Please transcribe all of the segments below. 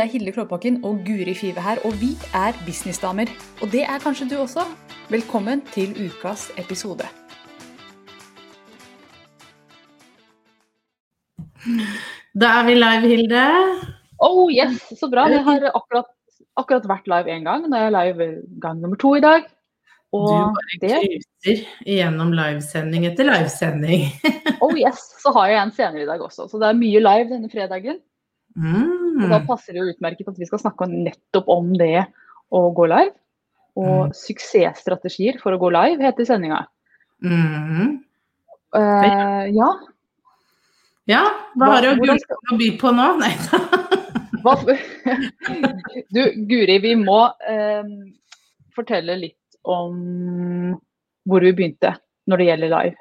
Det er Hilde Klåbakken og Guri Five her, og vi er businessdamer. Og det er kanskje du også. Velkommen til ukas episode. Da er vi live, Hilde. Oh yes, så bra. Jeg har akkurat, akkurat vært live én gang. Nå er jeg live gang nummer to i dag. Og du bare det... cruiser gjennom livesending etter livesending. oh yes, så har jeg en senere i dag også. Så det er mye live denne fredagen. Mm. Og da passer det jo utmerket at vi skal snakke nettopp om det å gå live. Og mm. suksessstrategier for å gå live, heter sendinga. Mm. Uh, ja. Ja, hva, hva har du å by på nå? Nei du, Guri, vi må uh, fortelle litt om hvor vi begynte når det gjelder live.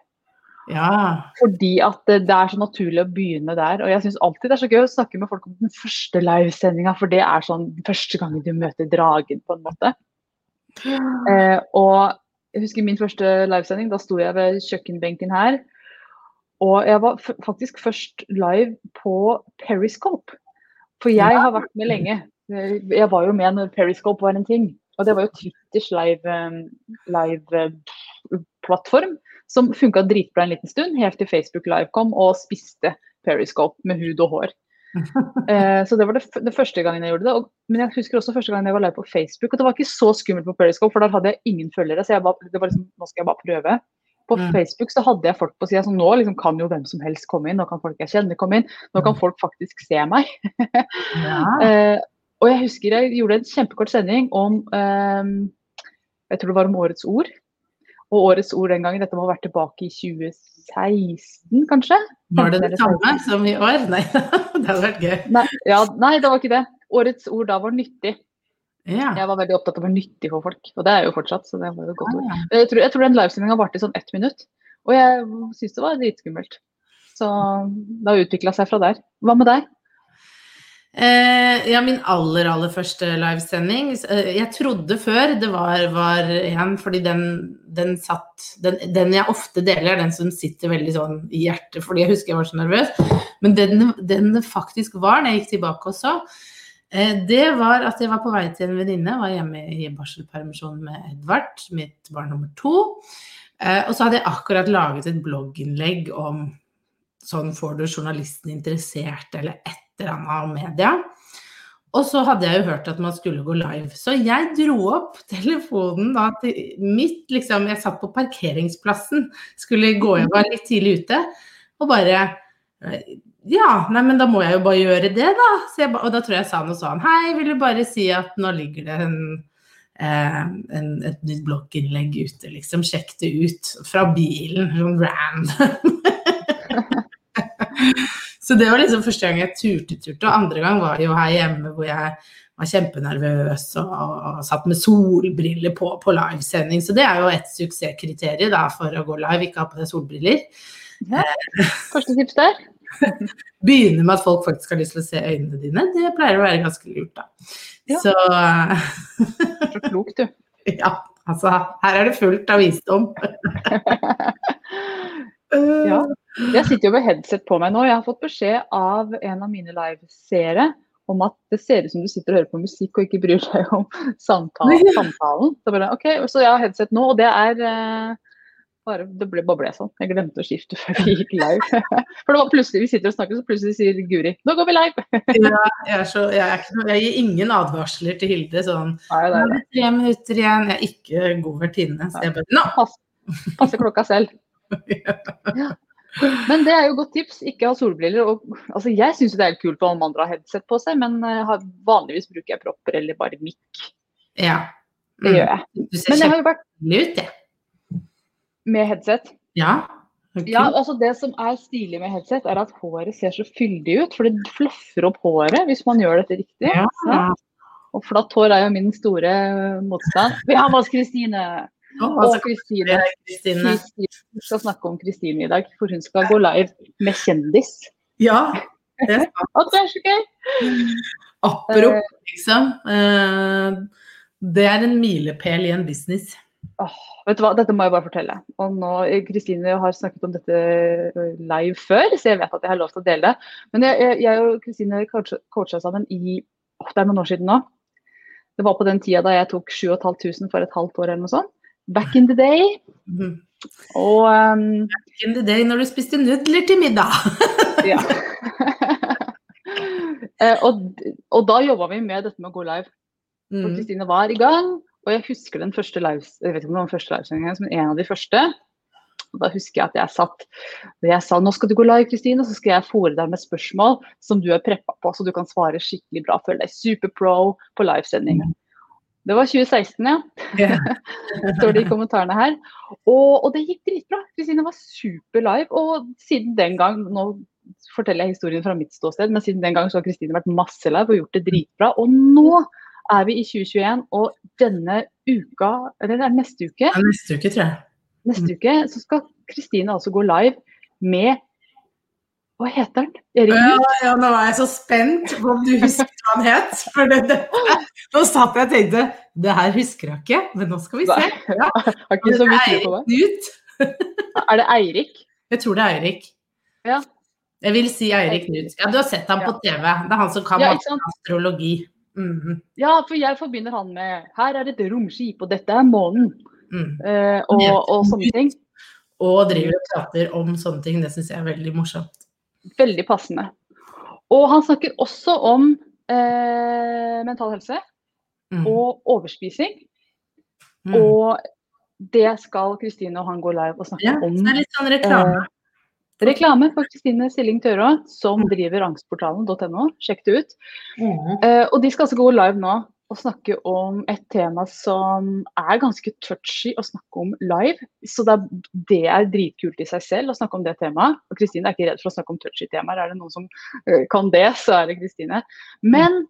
Ja. Fordi at det, det er så naturlig å begynne der. Og jeg syns alltid det er så gøy å snakke med folk om den første livesendinga, for det er sånn første gangen du møter dragen, på en måte. Eh, og jeg husker min første livesending. Da sto jeg ved kjøkkenbenken her. Og jeg var faktisk først live på Periscope. For jeg har vært med lenge. Jeg var jo med når Periscope var en ting. Og det var jo Twitters live-plattform live, eh, som funka dritbra en liten stund, helt til Facebook Live kom og spiste Periscope med hud og hår. eh, så det var det, det, første gangen jeg gjorde det. Og, men jeg husker også første gangen jeg var live på Facebook. Og det var ikke så skummelt på Periscope, for der hadde jeg ingen følgere. Så jeg bare, det var liksom, nå skal jeg bare prøve. På mm. Facebook så hadde jeg folk på sida så nå liksom kan jo hvem som helst komme inn. Nå kan folk jeg kjenner komme inn. Nå kan mm. folk faktisk se meg. ja. uh, og jeg husker jeg gjorde en kjempekort sending om um, Jeg tror det var om årets ord. Og årets ord den gangen, dette må ha vært tilbake i 2016, kanskje? Var det det samme som i år? Nei, det hadde vært gøy. Nei, ja, nei, det var ikke det. Årets ord da var nyttig. Ja. Jeg var veldig opptatt av å være nyttig for folk, og det er jo fortsatt. så det var jo godt ord. ja. jeg, tror, jeg tror den livesendinga varte i sånn ett minutt, og jeg syns det var dritskummelt. Så det har utvikla seg fra der. Hva med deg? Eh, ja, min aller, aller første livesending eh, Jeg trodde før det var, var en, fordi den, den satt den, den, jeg ofte deler, er den som sitter veldig sånn i hjertet, fordi jeg husker jeg var så nervøs. Men den, den det faktisk var, når jeg gikk tilbake også, Eh, det var at jeg var på vei til en venninne, var hjemme i barselpermisjon med Edvard, mitt barn nummer to. Eh, og så hadde jeg akkurat laget et blogginnlegg om sånn får du journalisten interessert, eller et annet media. Og så hadde jeg jo hørt at man skulle gå live. Så jeg dro opp telefonen da til mitt liksom Jeg satt på parkeringsplassen, skulle gå, hjem, var litt tidlig ute, og bare ja, nei, men da må jeg jo bare gjøre det, da. Jeg, og da tror jeg jeg sa noe sånn Hei, vil du bare si at nå ligger det en, eh, en, et nytt blogginnlegg ute, liksom. Sjekk det ut fra bilen. Sånn random. Så det var liksom første gang jeg turte, turte. Og andre gang var jo her hjemme hvor jeg var kjempenervøs og, og satt med solbriller på på livesending. Så det er jo et suksesskriterium da, for å gå live, ikke ha på deg solbriller. Ja. Første tips der. Begynne med at folk faktisk har lyst til å se øynene dine, det pleier å være ganske lurt, da. Ja. Så Så klok, du. Ja, altså her er det fullt av visdom. ja. Jeg sitter jo med headset på meg nå. Jeg har fått beskjed av en av mine liveseere om at det ser ut som du sitter og hører på musikk og ikke bryr deg om samtalen. samtalen. Så, bare, okay, så jeg har headset nå, og det er uh, bare, det ble, bare ble sånn. Jeg glemte å skifte før vi gikk live. For det var plutselig, vi sitter og snakker, så plutselig sier Guri 'nå går vi live'. ja, jeg, så, jeg, ikke, jeg, gir ingen advarsler til Hilde sånn Nei, det er det. tre minutter igjen. Jeg er ikke god vertinne. Så jeg bare Nå! Pass, passer klokka selv. ja. Men det er jo godt tips. Ikke ha solbriller. Og, altså, jeg syns det er helt kult om andre har headset på seg, men uh, vanligvis bruker jeg propper eller bare mikk. Ja. Det gjør jeg. Du ser men jeg har jo vært ut, jeg. Med headset? Ja. Okay. Ja, altså Det som er stilig med headset, er at håret ser så fyldig ut. For det fluffer opp håret hvis man gjør dette riktig. Ja. Ja. Og flatt hår er jo min store motstand. Vi har med oss Kristine. Og Kristine. Vi skal snakke om Kristine i dag, for hun skal gå live med kjendis. Ja. Det er, det er så gøy! Apropos, eh. liksom. Eh, det er en milepæl i en business. Oh, vet du hva, Dette må jeg bare fortelle. Og nå, Kristine har snakket om dette live før, så jeg vet at jeg har lov til å dele det. Men jeg, jeg og Kristine coacha sammen i oh, Det er noen år siden nå. Det var på den tida da jeg tok 7500 for et halvt år eller noe sånt. Back in the day. Mhm. Og um, In the day når du spiste nudler til middag. ja. Eh, og, og da jobba vi med dette med å gå live. For Mm. Kristine var i gang, og jeg husker den første live, jeg vet ikke om det var den første livesendingen, men en av de første. Og da husker jeg at jeg satt og jeg sa nå skal du gå live, Kristine, og så skal jeg fòre deg med spørsmål som du er preppa på, så du kan svare skikkelig bra. Føle deg superpro på livesending. Det var 2016, ja. Yeah. Står det i kommentarene her. Og, og det gikk dritbra. Kristine var super live. Og siden den gang, nå forteller jeg historien fra mitt ståsted, men siden den gang så har Kristine vært masse live og gjort det dritbra. Og nå er vi i 2021, og denne uka, eller det er neste uke, Ja, Neste uke, tror jeg. neste uke så skal Kristine altså gå live med Hva heter den? Erik Ja, ja, nå var jeg så spent på om du husker hva han het. For det, det, nå satt jeg og tenkte det her husker jeg ikke, men nå skal vi se. Ja. Har ikke så mye tro på det. Knut. Er det Eirik? Jeg tror det er Eirik. Ja. Jeg vil si Eirik Knut. Ja, du har sett ham på TV. Det er han som kan Ja, masse Mm -hmm. astrologi. Ja, for jeg forbinder han med Her er et romskip, og dette er månen. mm. eh, og, og sånne ting. Og driver og prater om sånne ting. Det syns jeg er veldig morsomt. Veldig passende. Og han snakker også om eh, mental helse Mm. og overspising. Mm. Og det skal Kristine og han gå live og snakke ja, om. det er litt sånn reklame. Eh, reklame for Kristine Silling Tørå, som driver angstportalen.no. Sjekk det ut. Mm. Eh, og de skal altså gå live nå og snakke om et tema som er ganske touchy å snakke om live. Så det er, det er dritkult i seg selv å snakke om det temaet. Og Kristine er ikke redd for å snakke om touchy temaer. Er det noen som eh, kan det, så er det Kristine. Men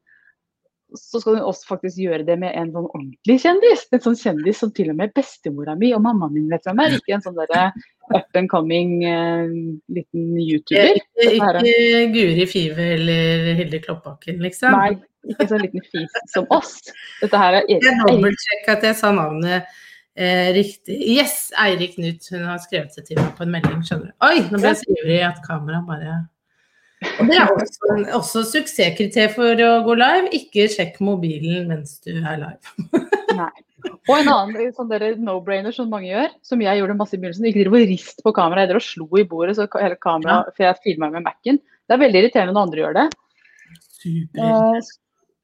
så skal hun også faktisk gjøre det med en sånn ordentlig kjendis. En sånn kjendis som til og med bestemora mi og mammaen min vet hvem er. Ikke en sånn derre up and coming uh, liten YouTuber. Ikke, her er- ikke Guri Five eller Hilde Kloppbakken, liksom. Nei, ikke sånn liten fis som oss. Dette her er Erik. Jeg dobbeltsjekka at jeg sa navnet eh, riktig. Yes, Eirik Knut. Hun har skrevet det til meg på en melding, skjønner du. Oi, nå ble jeg så ivrig at kameraet bare Og det er også, også suksesskriterier for å gå live. Ikke sjekk mobilen mens du er live. Nei. Og en annen sånn no-brainer som mange gjør, som jeg gjorde masse i begynnelsen. Ikke driv og rist på kameraet, eller og slo i bordet, så hele kameraet, for jeg filma med Mac-en. Det er veldig irriterende når andre gjør det. Super. Eh,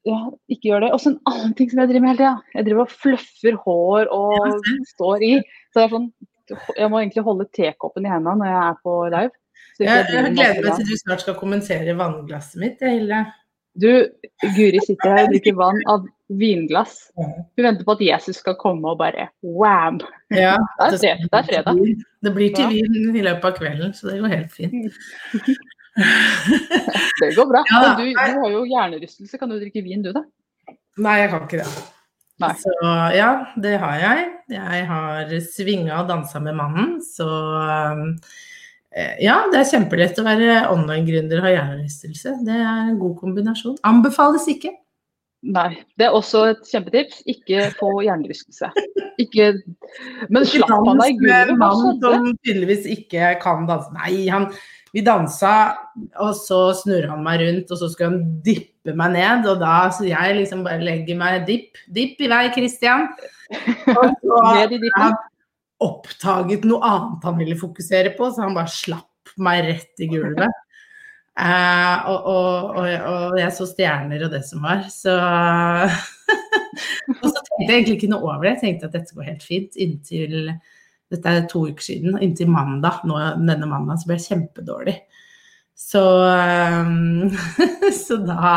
ja, ikke gjør det. Og så en annen ting som jeg driver med hele tida. Jeg driver og fluffer hår og står i. Så det er sånn Jeg må egentlig holde tekoppen i hendene når jeg er på live. Jeg, jeg gleder meg til du snart skal kommentere vannglasset mitt, Hilde. Du, Guri sitter her og drikker vann av vinglass. Hun venter på at Jesus skal komme og bare wam! Ja, Det er, fred, det er fredag. Det blir til vin i løpet av kvelden, så det går helt fint. Det går bra. Ja, du, du har jo hjernerystelse. Kan du drikke vin du, da? Nei, jeg kan ikke det. Nei. Så ja, det har jeg. Jeg har svinga og dansa med mannen, så um, ja, det er kjempelett å være online-gründer og ha hjernerystelse. Det er en god kombinasjon. Anbefales ikke. Nei. Det er også et kjempetips. Ikke få hjernerystelse. Ikke Men slapp han deg i gulvet? Hva skjedde? som tydeligvis ikke kan danse. Nei, han, vi dansa, og så snurra han meg rundt, og så skulle han dippe meg ned. Og da så jeg liksom bare legger meg dipp, dipp i vei, Christian. Og så Ned i dippen? Oppdaget noe annet han ville fokusere på, så han bare slapp meg rett i gulvet. Eh, og, og, og, og jeg så stjerner og det som var, så Og så tenkte jeg egentlig ikke noe over det. Jeg tenkte at dette går helt fint inntil Dette er to uker siden. Inntil mandag. Nå, denne mandagen så ble jeg kjempedårlig. Så, eh, så da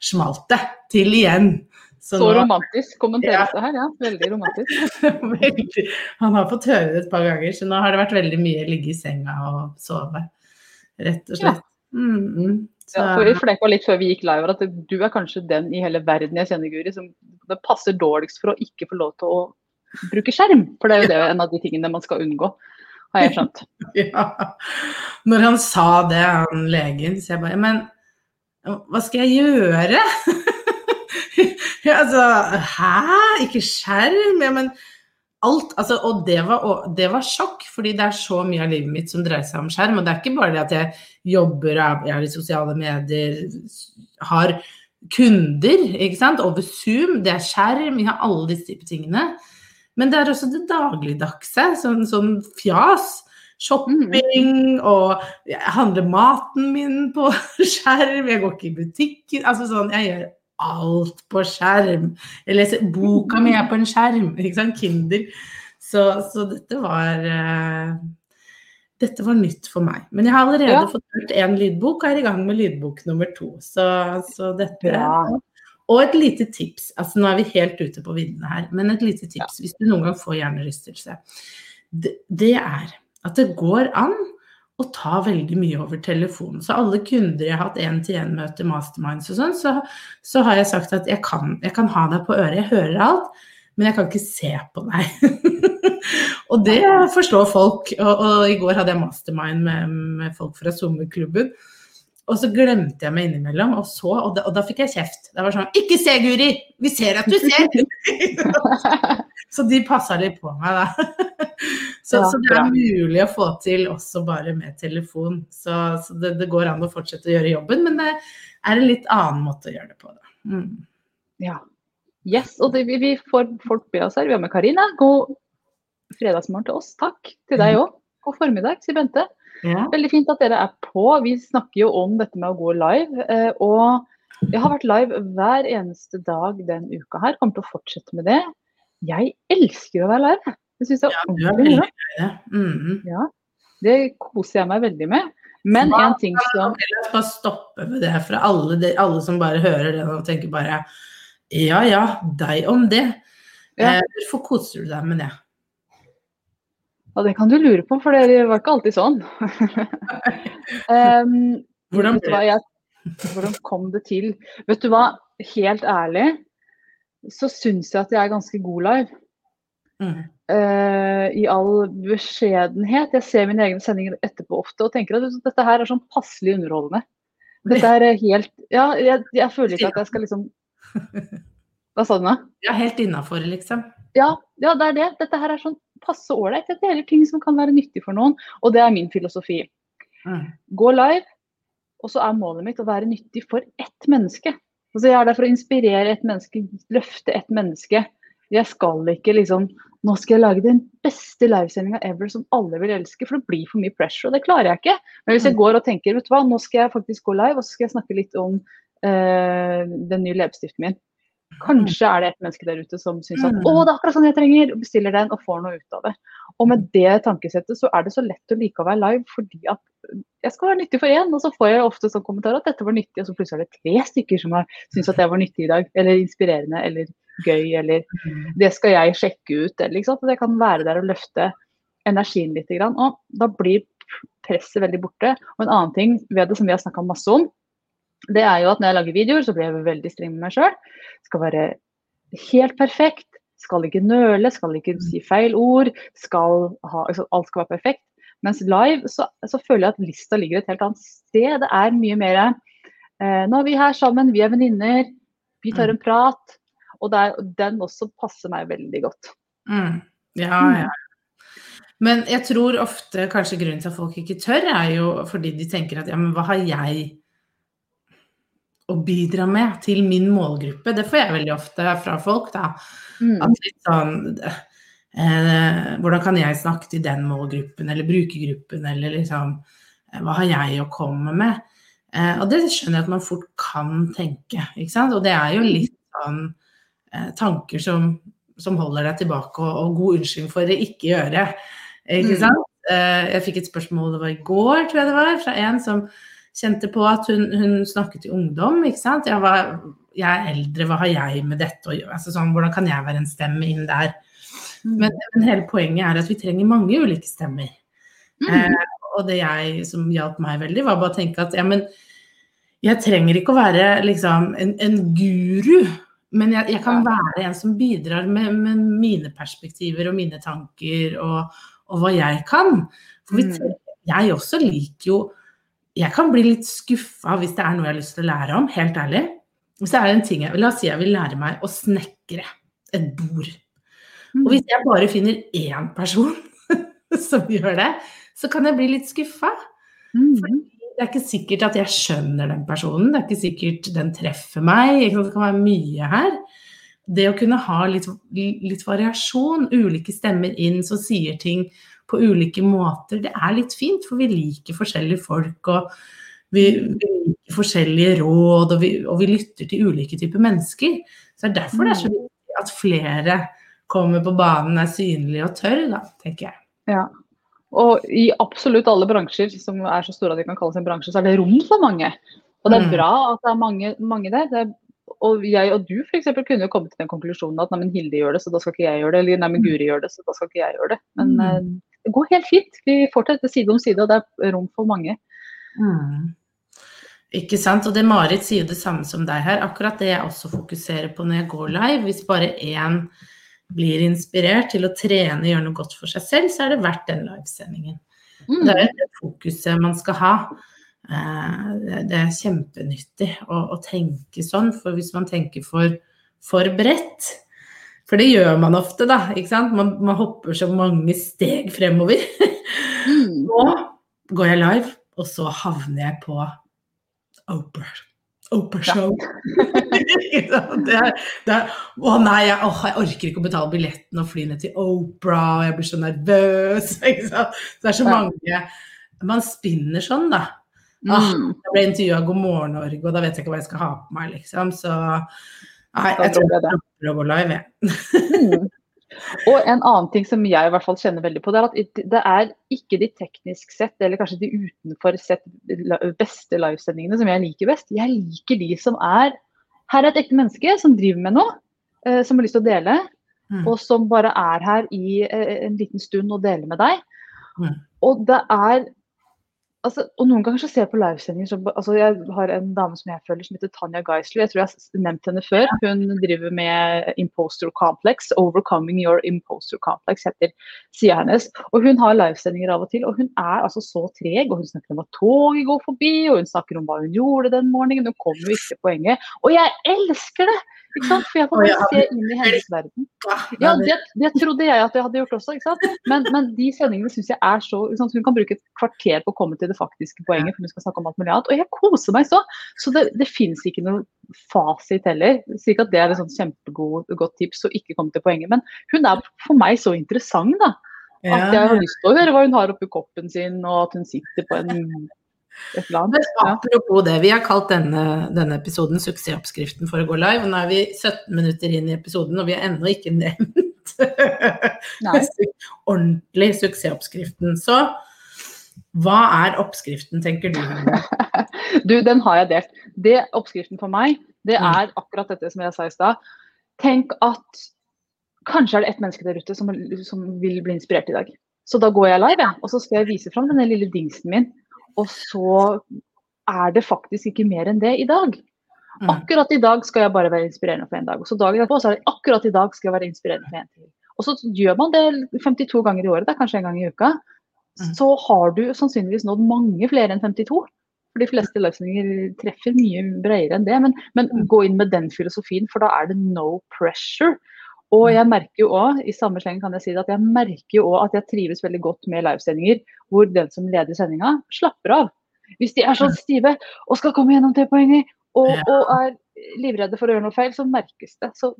smalt det til igjen. Så nå- romantisk kommenteres Ja. det her, ja. Veldig romantisk. veldig. Han har fått høre det et par ganger, så nå har det vært veldig mye ligge i senga og sove. Rett og slett. Mm, -hmm. Så, Ja, vi var litt før vi gikk live at du er kanskje den i hele verden jeg kjenner, Guri, som det passer dårligst for å ikke få lov til å bruke skjerm. For det er jo det en av de tingene man skal unngå, har jeg skjønt. ja. Når han sa det, han legen, så jeg bare Men hva skal jeg gjøre? ja, altså Hæ? Ikke skjerm? Ja, men alt altså, Og det var, og det var sjokk, fordi det er så mye av livet mitt som dreier seg om skjerm. Og det er ikke bare det at jeg jobber, jeg er i sosiale medier, har kunder, ikke sant, over Zoom, det er skjerm, vi har alle disse type tingene. Men det er også det dagligdagse, sånn, sånn fjas. Shopping og jeg handler maten min på skjerm, jeg går ikke i butikken. Altså sånn, jeg gjør alt på skjerm. Jeg leser boka mi er på en skjerm, ikke sant, Kinder. Så, så dette var uh, dette var nytt for meg. Men jeg har allerede ja. fått hørt én lydbok og er i gang med lydbok nummer to. Så, så dette ja. Og et lite tips. altså Nå er vi helt ute på viddene her, men et lite tips ja. hvis du noen gang får hjernerystelse. Det, det, er at det går an å ta veldig mye over telefonen. Så alle kunder jeg har hatt én-til-én-møte, masterminds og sånn, så, så, har jeg sagt at jeg kan, jeg kan ha deg på øret, jeg hører alt, men jeg kan ikke se på deg. Og det forstår folk. Og, og, i går hadde jeg mastermind med, med folk fra sommerklubben. Og så glemte jeg meg innimellom, og så, og da, og da fikk jeg kjeft. Det var sånn Ikke se, Guri! Vi ser at du ser! så de passa litt på meg, da. Så, ja, så, det er mulig å få til også bare med telefon. Så, så det, det, går an å fortsette å gjøre jobben, men det er en litt annen måte å gjøre det på. Da. Mm. Ja. Yes, og det, vi får folk med oss her. Vi har med Karina. God fredagsmorgen til oss. Takk til deg òg. God formiddag, sier Bente. Ja. Veldig fint at dere er på. Vi snakker jo om dette med å gå live. Eh, og jeg har vært live hver eneste dag den uka her. Kommer til å fortsette med det. Jeg elsker å være live. Det syns jeg er ordentlig gøy. Mm. Ja, det koser jeg meg veldig med. Men en ting som La oss bare stoppe med det for alle, de, alle som bare hører det og tenker bare Ja ja, deg om det. Ja. Eh, hvorfor koser du deg med det? Ja, det kan du lure på, for det var ikke alltid sånn. um, hvordan, jeg, hvordan kom det til? Vet du hva, helt ærlig så syns jeg at jeg er ganske god live. Mm. Uh, I all beskjedenhet. Jeg ser mine egne sendinger etterpå ofte og tenker at dette her er sånn passelig underholdende. Dette er helt Ja, jeg, jeg føler ikke at jeg skal liksom Hva sa du nå? Ja, helt innafor, liksom. Ja, ja, det er det. Dette her er sånn passe ålreit. Dette er ting som kan være nyttig for noen, og det er min filosofi. Mm. Gå live, og så er målet mitt å være nyttig for ett menneske. Altså, jeg er der for å inspirere et menneske, løfte et menneske. Jeg skal ikke liksom Nå skal jeg lage den beste livesendinga ever som alle vil elske, for det blir for mye pressure, og det klarer jeg ikke. Men hvis jeg mm. går og tenker vet du hva, nå skal jeg faktisk gå live, og så skal jeg snakke litt om uh, den nye leppestiften min. Kanskje er det et menneske der ute som syns at mm. å, det er akkurat sånn jeg trenger, og bestiller den og får noe ut av det. Og med det tankesettet så er det så lett å like å være live, fordi at jeg skal være nyttig for én, og så får jeg ofte sånn kommentar at dette var nyttig, og så plutselig er det tre stykker som har syntes at det var nyttig i dag, eller inspirerende, eller gøy, eller mm. det skal jeg sjekke ut, eller ikke sant. Det kan være der og løfte energien litt, og da blir presset veldig borte. Og en annen ting ved det som vi har snakka masse om, det er jo at når jeg lager videoer, så blir jeg veldig streng med meg sjøl. Skal være helt perfekt. Skal ikke nøle, skal ikke si feil ord. Skal ha, altså, alt skal være perfekt. Mens live så, så, føler jeg at lista ligger et helt annet sted. Det er mye mer eh, Nå er vi her sammen, vi er venninner, vi tar en prat. Og der, den også passer meg veldig godt. Mm. Ja, ja. Men jeg tror ofte kanskje grunnen til at folk ikke tør, er jo fordi de tenker at ja, men hva har jeg å bidra med til min målgruppe. Det får jeg veldig ofte fra folk. da. Mm. At litt sånn eh, Hvordan kan jeg snakke til den målgruppen eller brukergruppen, eller liksom eh, Hva har jeg å komme med? Eh, og det skjønner jeg at man fort kan tenke, ikke sant. Og det er jo litt sånn tanker som, som, holder deg tilbake, og, og god unnskyldning for å ikke gjøre. Ikke mm. sant. Mm. jeg fikk et spørsmål, det var i går, tror jeg det var, fra en som kjente på at hun, hun snakket til ungdom. ikke sant? Jeg, var, jeg, er eldre, hva har jeg med dette å gjøre? Altså sånn, hvordan kan jeg være en stemme inn der? Mm. Men, men, hele poenget er at vi trenger mange ulike stemmer. Mm. Eh, og det jeg som hjalp meg veldig, var bare å tenke at ja, men jeg trenger ikke å være liksom en, en guru. Men jeg, jeg, kan være en som bidrar med, med, mine perspektiver og mine tanker og, og hva jeg kan. For vi, mm. jeg også liker jo jeg kan bli litt skuffa hvis det er noe jeg har lyst til å lære om, helt ærlig. Hvis det er en ting jeg, La oss si jeg vil lære meg å snekre et bord. Og mm. hvis jeg bare finner én person som gjør det, så kan jeg bli litt skuffa. Mm. Det er ikke sikkert at jeg skjønner den personen, det er ikke sikkert den treffer meg. Det kan være mye her. Det å kunne ha litt, litt variasjon, ulike stemmer inn som sier ting på ulike måter, det er litt fint, for vi liker forskjellige folk. og vi, vi liker forskjellige råd, og vi, og vi, lytter til ulike typer mennesker. Så det er derfor det er så mm. viktig at flere kommer på banen, er synlige og tør, da, tenker jeg. Ja. Og i absolutt alle bransjer som er så store at de kan kalles en bransje, så er det rom for mange. Og det er mm. bra at det er mange, mange der. Er, og jeg og du f.eks. kunne jo komme til den konklusjonen at nei, men Hilde gjør det, så da skal ikke jeg gjøre det. Eller nei, men Guri gjør det, så da skal ikke jeg gjøre det. Men mm. uh, det går helt fint. Vi fortsetter side om side, og det er rom for mange. Mm. Ikke sant. Og det Marit sier jo det samme som deg her. Akkurat det jeg også fokuserer på når jeg går live. Hvis bare én blir inspirert til å trene, og gjøre noe godt for seg selv, så er det verdt den livesendingen. Mm. Det er det fokuset man skal ha. Eh, det er kjempenyttig å, å tenke sånn, for hvis man tenker for, for bredt For det gjør man ofte, da. ikke sant? Man, man hopper så mange steg fremover. Mm. Nå går jeg live, og så havner jeg på Oprah. Oprah Show. Ja. det det å nei, jeg, å, jeg, orker ikke å betale billetten og fly ned til Oprah, jeg blir så nervøs. Så det er så mange Man spinner sånn, da. Ah, mm. jeg ble intervjua God morgen Norge, og da vet jeg ikke hva jeg skal ha på meg, liksom. Så nei, jeg tror jeg dropper å gå live, jeg. Og en annen ting som jeg i hvert fall kjenner veldig på, det er at det er ikke de teknisk sett, eller kanskje de utenfor sett beste livesendingene som jeg liker best. Jeg liker de som er Her er et ekte menneske som driver med noe, eh, som har lyst til å dele. Mm. Og som bare er her i eh, en liten stund og deler med deg. Mm. Og det er altså, og noen ganger så ser jeg på livesendinger altså, Jeg har en dame som jeg følger som heter Tanja Geisler. Jeg tror jeg har nevnt henne før. Hun driver med imposter complex. 'Overcoming your imposter complex' heter sida hennes. Og hun har livesendinger av og til. Og hun er altså så treg. Og hun snakker om at toget går forbi, og hun snakker om hva hun gjorde den morgenen. Hun kommer jo ikke til poenget. Og jeg elsker det! Ikke sant? For jeg får bare se inn i hennes verden. Ja, det, det, trodde jeg at jeg hadde gjort også. ikke sant? Men, men de sendingene syns jeg er så sant? Hun kan bruke et kvarter på å komme til det faktiske poenget, for hun skal snakke om alt mulig annet. Og jeg koser meg så. Så det, det fins ikke noe fasit heller. Så ikke at det er et kjempegodt tips å ikke komme til poenget. Men hun er for meg så interessant, da. At jeg har lyst til å høre hva hun har oppi koppen sin, og at hun sitter på en. Apropos det, vi har kalt denne, denne, episoden 'Suksessoppskriften for å gå live'. Nå er vi 17 minutter inn i episoden, og vi har ennå ikke nevnt ordentlig suksessoppskriften. Så hva er oppskriften, tenker du? du, den har jeg delt. Det Oppskriften for meg, det mm. er akkurat dette som jeg sa i stad. Tenk at kanskje er det ett menneske der ute som, som, vil bli inspirert i dag. Så da går jeg live, og så skal jeg vise fram denne lille dingsen min og så er det faktisk ikke mer enn det i dag. Mm. Akkurat i dag skal jeg bare være inspirerende for en dag. Og så dagen etterpå så er det akkurat i dag skal jeg være inspirerende for en til. Og så gjør man det 52 ganger i året, det er kanskje en gang i uka. Mm. Så har du sannsynligvis nådd mange flere enn 52. For de fleste løsninger treffer mye bredere enn det. Men, men mm. gå inn med den filosofien, for da er det no pressure. Og jeg merker jo også, i samme sleng kan jeg si det, at jeg merker jo også at jeg trives veldig godt med livesendinger hvor den som leder sendinga, slapper av. Hvis de er sånn stive og skal komme gjennom til poenger og, og, er livredde for å gjøre noe feil, så merkes det. Så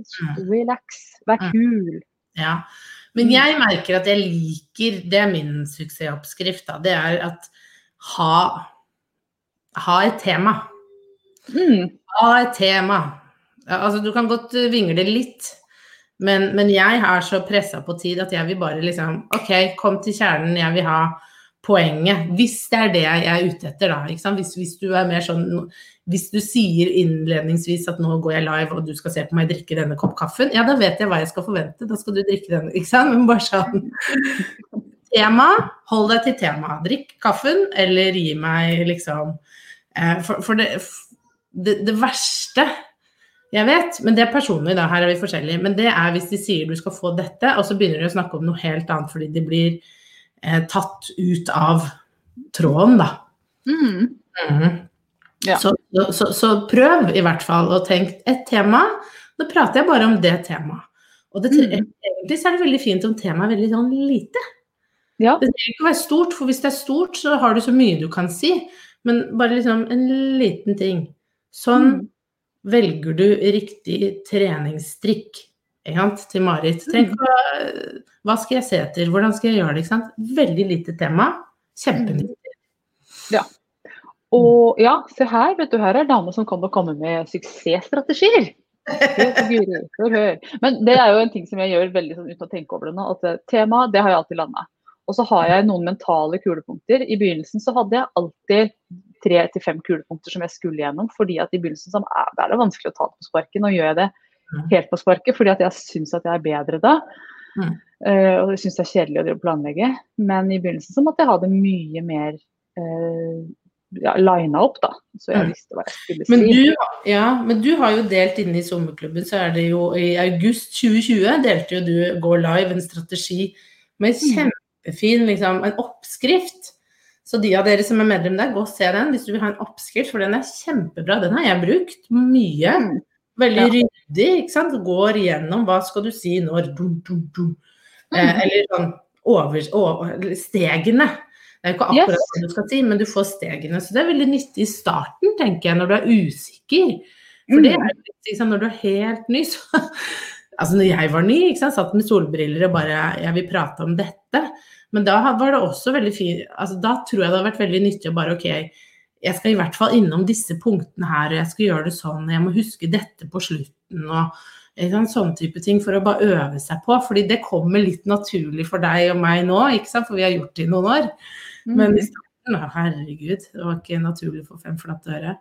relax, vær kul. Ja. Men jeg merker at jeg liker Det er min suksessoppskrift, da. Det er at ha, ha et tema. Mm. Ha et tema. Altså, du kan godt vingle litt, men, men, jeg er så pressa på tid at jeg vil bare liksom OK, kom til kjernen, jeg vil ha poenget. Hvis det er det jeg er ute etter, da. Hvis, hvis, du er mer sånn Hvis du sier innledningsvis at nå går jeg live og du skal se på meg drikke denne kopp kaffen, ja da vet jeg hva jeg skal forvente, da skal du drikke denne, ikke sant. Men bare sånn Tema, hold deg til temaet. Drikk kaffen, eller gi meg liksom eh, For, for det, det, det verste jeg vet, men det er personlig, da. Her er vi forskjellige. Men det er hvis de sier du skal få dette, og så begynner de å snakke om noe helt annet fordi de blir eh, tatt ut av tråden, da. Mm. Mm. Ja. Så, så, så, prøv i hvert fall å tenke et tema. Da prater jeg bare om det temaet. Og det, mm. egentlig så er det veldig fint om temaet er veldig sånn lite. Ja. Det trenger ikke å være stort, for hvis det er stort, så har du så mye du kan si. Men bare liksom en liten ting. Sånn Mm. Velger du riktig treningsstrikk til Marit. Tenk hva, skal jeg se etter, hvordan skal jeg gjøre det? Veldig lite tema. Kjempenyttig. Og ja, se her, vet du, her er damer som kan komme med suksessstrategier. Men det er jo en ting som jeg gjør veldig sånn uten å tenke over det nå. At tema, det har jeg alltid landa. Og så har jeg noen mentale kulepunkter. I begynnelsen så hadde jeg alltid tre til fem kulepunkter som jeg skulle gjennom. fordi at i begynnelsen så er det- er det vanskelig å ta det på sparket. Nå gjør jeg det helt på sparket fordi at jeg syns at jeg er bedre da. Mm. Uh, og jeg syns det er kjedelig å planlegge. Men i begynnelsen så måtte jeg ha det mye mer uh, ja, lina opp, da. Så jeg Mm. visste hva jeg skulle si. Men du, ja, men du har jo delt inne i sommerklubben, så er det jo i august 2020 delte jo du Gå live en strategi med kjempefin liksom, en oppskrift. Så de av dere som er medlem der, gå og se den hvis du vil ha en oppskrift, for den er kjempebra. Den har jeg brukt mye. Mm. Veldig Ja. ryddig, ikke sant. Går igjennom hva skal du si når, dum, dum, dum. Eh, Mm. eller sånn over, over, stegene. Det er ikke akkurat Yes. hva du skal si, men du får stegene. Så det er veldig nyttig i starten, tenker jeg, når du er usikker. For det Mm. er liksom, når du er helt ny, så Altså når jeg var ny, ikke sant, satt med solbriller og bare Jeg vil prate om dette. Men da var det også veldig fint altså Da tror jeg det hadde vært veldig nyttig å bare OK, jeg skal i hvert fall innom disse punktene her, og jeg skal gjøre det sånn, og jeg må huske dette på slutten, og sånn sant, sånne type ting for å bare øve seg på. Fordi det kommer litt naturlig for deg og meg nå, ikke sant, for vi har gjort det i noen år. Men i Mm. starten, herregud, det var ikke naturlig for fem flate øre.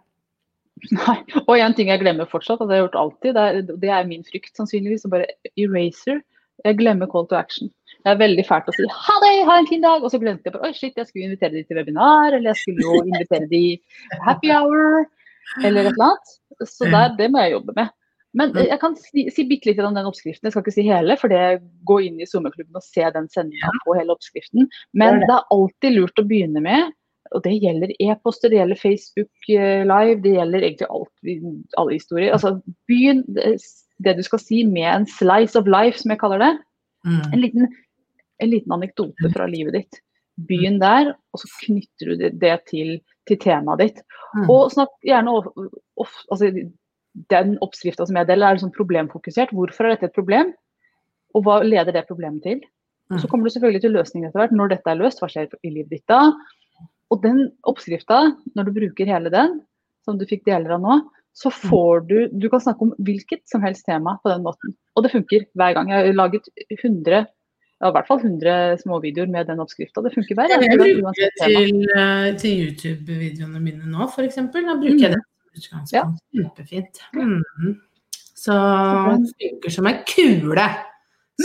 Nei. Og en ting jeg glemmer fortsatt, og det har jeg gjort alltid, det er, det er min frykt sannsynligvis, å bare eraser. Jeg glemmer call to action. Det er veldig fælt å si ha det, ha en fin dag, og så glemte jeg bare oi shit, jeg skulle invitere de til webinar, eller jeg skulle jo invitere de happy hour, eller et eller annet. Så der, det må jeg jobbe med. Men eh, jeg kan si, si bitte litt om den oppskriften. Jeg skal ikke si hele, for det gå inn i sommerklubben og se den sendinga på hele oppskriften. Men det er alltid lurt å begynne med, og det gjelder e-poster, det gjelder Facebook eh, Live, det gjelder egentlig alt, alle historier. Altså, begynn det, det du skal si med en slice of life, som jeg kaller det. Mm. En liten, en liten anekdote fra livet ditt. Begynn der, og så knytter du det, til, til temaet ditt. Mm. Og snakk gjerne of, of, altså, Den oppskrifta som jeg deler, er liksom problemfokusert. Hvorfor er dette et problem? Og hva leder det problemet til? Og så Mm. kommer du selvfølgelig til løsningen etter hvert. Når dette er løst, hva skjer i livet ditt da? Og den oppskrifta, når du bruker hele den, som du fikk deler av nå, så får du Du kan snakke om hvilket som helst tema på den måten. Og det funker hver gang. Jeg har laget 100 ja, i hvert fall 100 småvideoer med den oppskrifta. Det funker hver jeg bruker det til, eh, til YouTube-videoene mine nå, f.eks. Da bruker jeg det som utgangspunkt. Kjempefint. Mm. Så funker som en kule.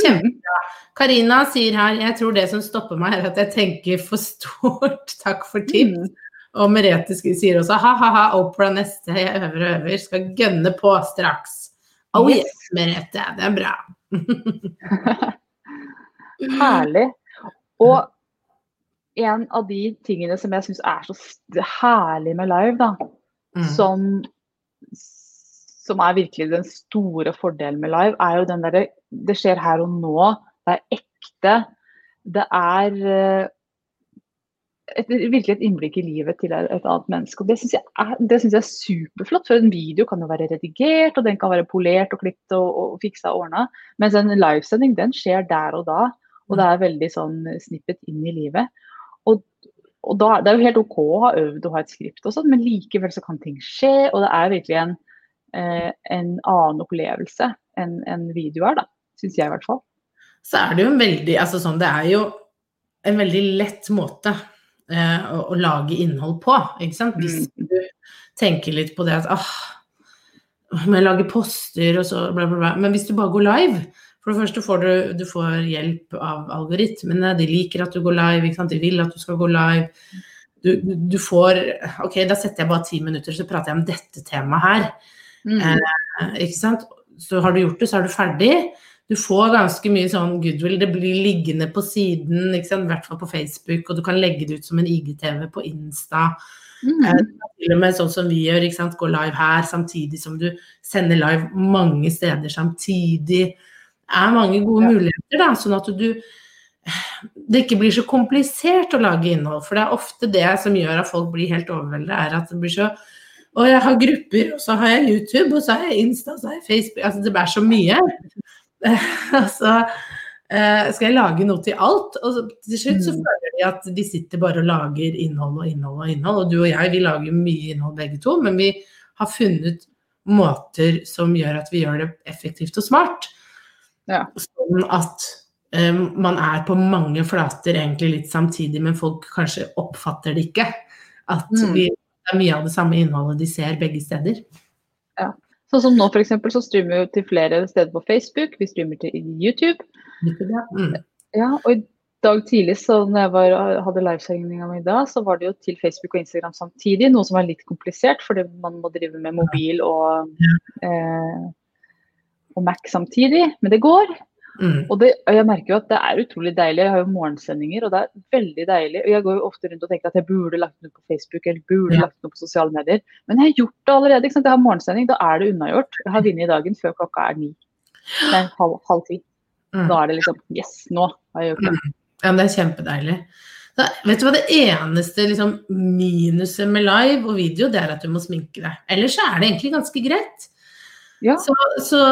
Kjempebra. Karina sier her jeg tror det som stopper meg, er at jeg tenker for stort. Takk for tips. Mm. Og Merete sier også ha-ha-ha, Opera neste, jeg øver og øver, skal gønne på straks. Oh yes, Merete, det er bra. Herlig. Og en av de tingene som jeg syns er så herlig med live, da, Mm. som, som er virkelig den store fordelen med live, er jo den derre Det skjer her og nå. Det er ekte. Det er eh, et, virkelig et innblikk i livet til et et annet menneske. og Det syns jeg, jeg er superflott. For en video kan jo være redigert, og den kan være polert og klippet og, og fiksa og ordna. Mens en livesending den skjer der og da. Og det er veldig sånn snippet inn i livet. Og, og da, Det er jo helt OK å ha øvd og ha et skript, og sånt, men likevel så kan ting skje. Og det er virkelig en, eh, en annen opplevelse enn en video er, da. Syns jeg i hvert fall. så er det jo en veldig altså sånn, Det er jo en veldig lett måte eh, å, å lage innhold på. ikke sant? Hvis Mm. du tenker litt på det at ah, må jeg lage poster og så bla, bla, bla. Men hvis du bare går live For det første får du, du får hjelp av algoritmene. De liker at du går live, de vil at du skal gå live. Du, du, får Ok, da setter jeg bare ti minutter, så prater jeg om dette temaet her. Eh, ikke sant? Så har du gjort det, så er du ferdig. Du får ganske mye sånn goodwill. Det blir liggende på siden, i hvert fall på Facebook, og du kan legge det ut som en IGTV på Insta. Mm. Eh, Til og med sånn som vi gjør, gå live her samtidig som du sender live mange steder samtidig. Er mange gode Ja. muligheter, da, sånn at du det ikke blir så komplisert å lage innhold. For det er ofte det som gjør at folk blir helt overveldet, er at det blir så Og jeg har grupper, og så har jeg YouTube, og så har jeg Insta, og så har jeg Facebook Altså det blir så mye. altså skal jeg lage noe til alt? Og til slutt så mm. føler de at de sitter bare og lager innhold og innhold og innhold. Og du og jeg, vi lager mye innhold begge to, men vi har funnet måter som gjør at vi gjør det effektivt og smart. Ja. Sånn at um, man er på mange flater egentlig litt samtidig, men folk kanskje oppfatter det ikke. At mm. vi, det er mye av det samme innholdet de ser begge steder. Ja. Sånn som nå f.eks. så streamer vi til flere steder på Facebook, vi streamer til YouTube. Mm. ja, og i dag tidlig så når jeg var, hadde livesendinga mi da, så var det jo til Facebook og Instagram samtidig. Noe som er litt komplisert, fordi man må drive med mobil og, eh, og Mac samtidig. Men det går. Mm. Og, det, og, jeg merker jo at det er utrolig deilig. Jeg har jo morgensendinger, og det er veldig deilig. Og jeg går jo ofte rundt og tenker at jeg burde lagt noe på Facebook eller burde ja. lagt noe på sosiale medier. Men jeg har gjort det allerede. ikke sant? Jeg har morgensending, da er det unnagjort. Jeg har vunnet dagen før klokka er ni. Nei, halv, halv ti. Mm. Da er det liksom Yes, nå har jeg gjort det. Mm. Ja, men det er kjempedeilig. Da, vet du hva det eneste liksom, minuset med live og video, det er at du må sminke deg. Ellers så er det egentlig ganske greit. Ja. Så, så,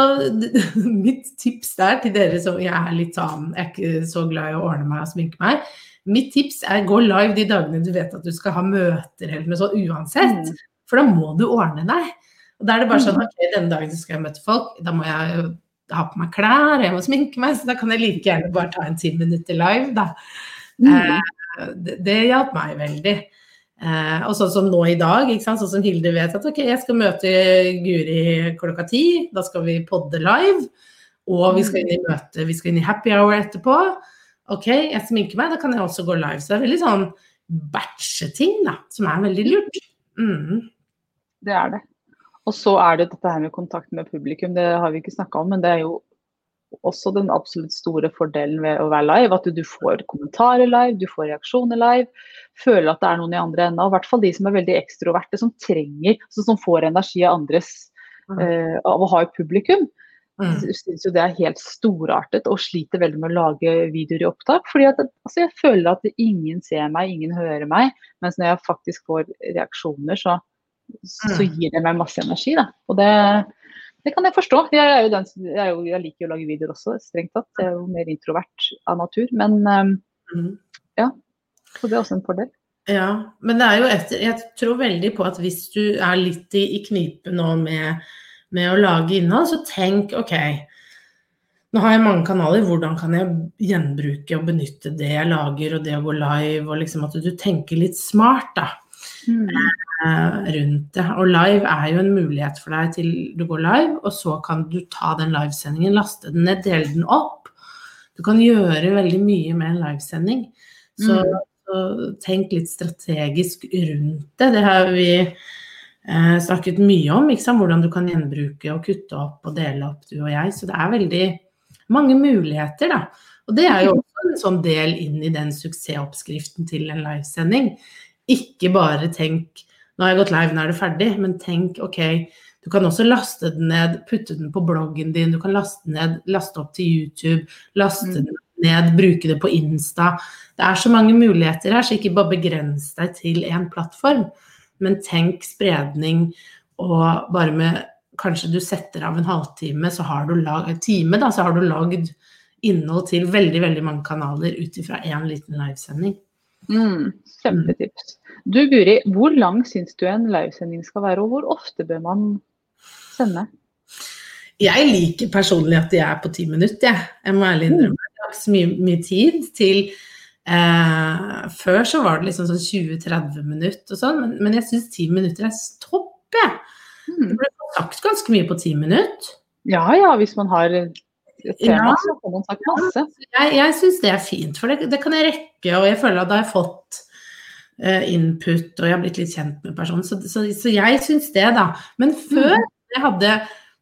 mitt tips der til dere som jeg er litt sånn Jeg er ikke så glad i å ordne meg og sminke meg. Mitt tips er gå live de dagene du vet at du skal ha møter eller noe sånt uansett. Mm. For da må du ordne deg. Og da er det bare sånn mm. ok, denne dagen skal jeg møte folk, da må jeg ha på meg klær, jeg må sminke meg, så da kan jeg like gjerne bare ta en ti minutter live, da. Mm. Eh, det, det hjalp meg veldig. Eh, og sånn som nå i dag, sånn som Hilde vet at ok, jeg skal møte Guri klokka ti. Da skal vi podde live. Og vi skal inn i møte, vi skal inn i happy hour etterpå. Ok, jeg sminker meg, da kan jeg også gå live. Så det er veldig sånn batcheting, da, som er veldig lurt. Mm. Det er det. Og så er det dette her med kontakt med publikum, det har vi ikke snakka om, men det er jo også den absolutt store fordelen ved å være live. At du, får kommentarer live, du får reaksjoner live. Føler at det er noen i andre enden. I hvert fall de som er veldig ekstroverte, som trenger, altså som får energi av andres mm. uh, av å ha et publikum. Mm. Jeg synes jo det er helt storartet og sliter veldig med å lage videoer i opptak. fordi at, altså jeg føler at ingen ser meg, ingen hører meg. Mens når jeg faktisk får reaksjoner, så, så mm. gir det meg masse energi. Da. Og det, det kan jeg forstå. Jeg, er jo den, jeg, er jo, jeg, liker jo å lage videoer også, strengt tatt. Jeg er jo mer introvert av natur. Men um, mm. ja, så det er også en fordel. Ja, men det er jo etter Jeg tror veldig på at hvis du er litt i, i knipe nå med, med, å lage innhold, så tenk OK. Nå har jeg mange kanaler, hvordan kan jeg gjenbruke og benytte det jeg lager og det å gå live, og liksom at du tenker litt smart, da. Mm. Eh, rundt det. Og live er jo en mulighet for deg til du går live, og så kan du ta den livesendingen, laste den ned, dele den opp. Du kan gjøre veldig mye med en livesending. Så, mm. så tenk litt strategisk rundt det. Det har vi eh, snakket mye om, hvordan du kan gjenbruke og kutte opp og dele opp, du og jeg. Så det er veldig mange muligheter, da. Og det er jo også en sånn del inn i den suksessoppskriften til en livesending. Ikke bare tenk nå har jeg gått live, nå er det ferdig, men tenk ok, du kan også laste den ned, putte den på bloggen din, du kan laste ned, laste opp til YouTube, laste mm. den ned, bruke det på Insta. Det er så mange muligheter her, så ikke bare begrens deg til én plattform, men tenk spredning og bare med Kanskje du setter av en halvtime, så har du lag, time, da, så har du lagd innhold til veldig, veldig mange kanaler ut ifra én liten livesending. Mm, kjempetips. Du Guri, hvor lang syns du en livesending skal være, og hvor ofte bør man sende? Jeg liker personlig at de er på ti minutter, jeg. Jeg må ærlig innrømme. Mm. Jeg har ikke så mye, mye tid til eh, Før så var det liksom sånn 20-30 minutter og sånn, men, men jeg syns ti minutter er topp, jeg. Mm. Det ble sagt ganske mye på ti minutter. Ja ja, hvis man har tema, ja, så man sagt masse. Jeg, jeg syns det er fint, for det, det, kan jeg rekke, og jeg føler at da har jeg fått uh, input, og jeg har blitt litt kjent med personen. Så, så, så jeg syns det, da. Men før mm. jeg hadde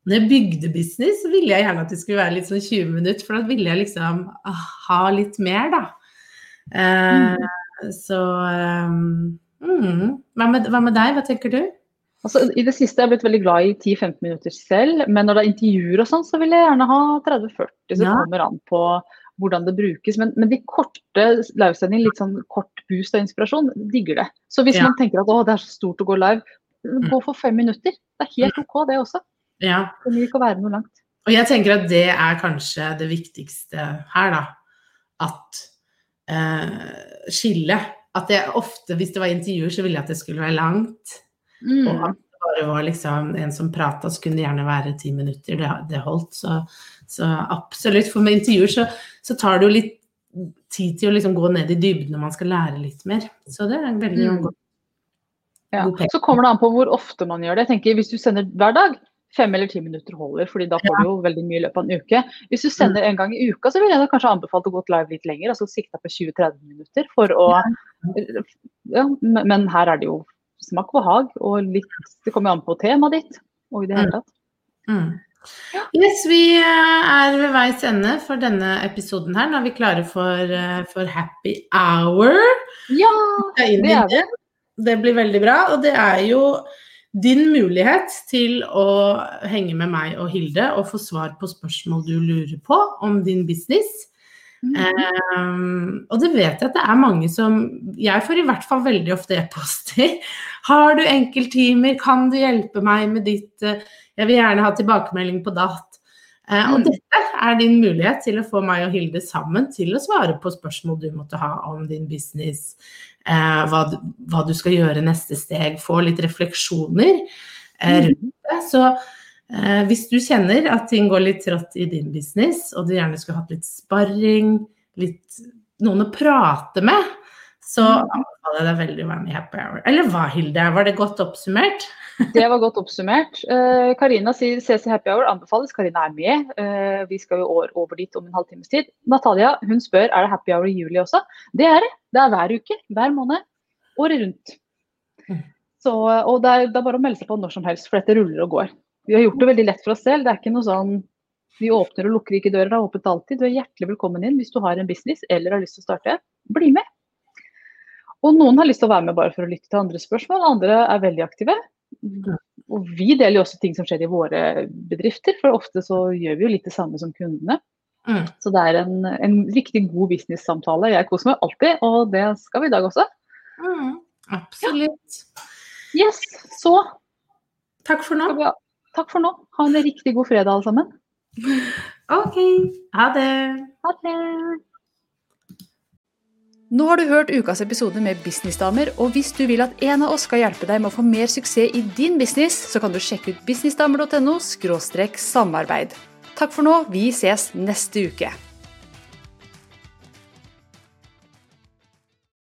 når jeg bygde business, så ville jeg gjerne at det skulle være litt sånn 20 minutter, for da ville jeg liksom ha litt mer, da. Uh, mm. Så um, mm. hva, med, hva, med, deg, hva tenker du? Altså, I det siste er jeg blitt veldig glad i 10-15 minutter selv, men når det er intervjuer og sånn, så vil jeg gjerne ha 30-40. Så ja. kommer an på hvordan det brukes. Men, men de korte livesendingene, litt sånn kort boost av inspirasjon, digger det. Så hvis Ja. man tenker at å, det er så stort å gå live, gå for fem minutter. Det er helt OK, det også. Ja. Det trenger ikke å være noe langt. Og jeg tenker at det er kanskje det viktigste her, da. At eh, skille. At jeg ofte, hvis det var intervjuer, så ville jeg at det skulle være langt. Mm. Og det bare var liksom en som prata, så kunne det gjerne være ti minutter. Det, det holdt. Så, så absolutt. For med intervjuer så, så tar det jo litt tid til å liksom gå ned i dybden når man skal lære litt mer. Så det er veldig Mm. godt. Ja. Så kommer det an på hvor ofte man gjør det. Jeg tenker Hvis du sender hver dag, fem eller ti minutter holder, fordi da får du jo veldig mye i løpet av en uke. Hvis du sender en gang i uka, så vil jeg da kanskje anbefalt å gå live litt lenger, altså sikta på 20-30 minutter. for å ja, men men her er det jo smak og behag, og litt Det kommer an på temaet ditt. Og i det hele tatt. Mm. Yes, vi eh, er ved veis ende for denne episoden her. Nå er vi klare for, eh, for happy hour. Ja, Ja, det er vi. Det blir veldig bra, og det er jo din mulighet til å henge med meg og Hilde og få svar på spørsmål du lurer på om din business. Mm. Um, og det vet jeg at det er mange som Jeg får i hvert fall veldig ofte e-poster. Har du enkelttimer? Kan du hjelpe meg med ditt eh, Jeg vil gjerne ha tilbakemelding på datt. Eh, og Mm. dette er din mulighet til å få meg og Hilde sammen til å svare på spørsmål du måtte ha om din business. Eh, hva, du- hva du skal gjøre neste steg. Få litt refleksjoner eh, rundt det. Så hvis du kjenner at ting går litt trått i din business, og du gjerne skulle hatt litt sparring, litt noen å prate med, så anbefaler jeg deg veldig å være med i Happy Hour. Eller hva, Hilde? Var det godt oppsummert? Det var godt oppsummert. Eh, Karina sier CC Happy Hour anbefales. Karina er med. Eh, vi skal jo over, over dit om en halvtimes tid. Natalia hun spør er det Happy Hour i juli også. Det er det. Det er hver uke, hver måned. Året rundt. Mm. Så, og det er, det er bare å melde seg på når som helst, for dette ruller og går. Vi har gjort det veldig lett for oss selv. Det er ikke noe sånn vi åpner og lukker ikke dører, det er åpent alltid. Du er hjertelig velkommen inn hvis du har en business eller har lyst til å starte. Bli med. Og noen har lyst til å være med bare for å lytte til andre spørsmål, andre er veldig aktive. Og vi deler jo også ting som skjer i våre bedrifter, for ofte så gjør vi jo litt det samme som kundene. Mm. Så det er en, en riktig god business-samtale. Jeg koser meg alltid, og det skal vi i dag også. Mm, absolutt. Yes, så Takk for nå. Takk for nå. Ha en riktig god fredag alle sammen. Ok. Ha det. Ha det. Nå har du hørt ukas episode med Businessdamer, og hvis du vil at en av oss skal hjelpe deg med å få mer suksess i din business, så kan du sjekke ut businessdamer.no samarbeid. Takk for nå, vi ses neste uke.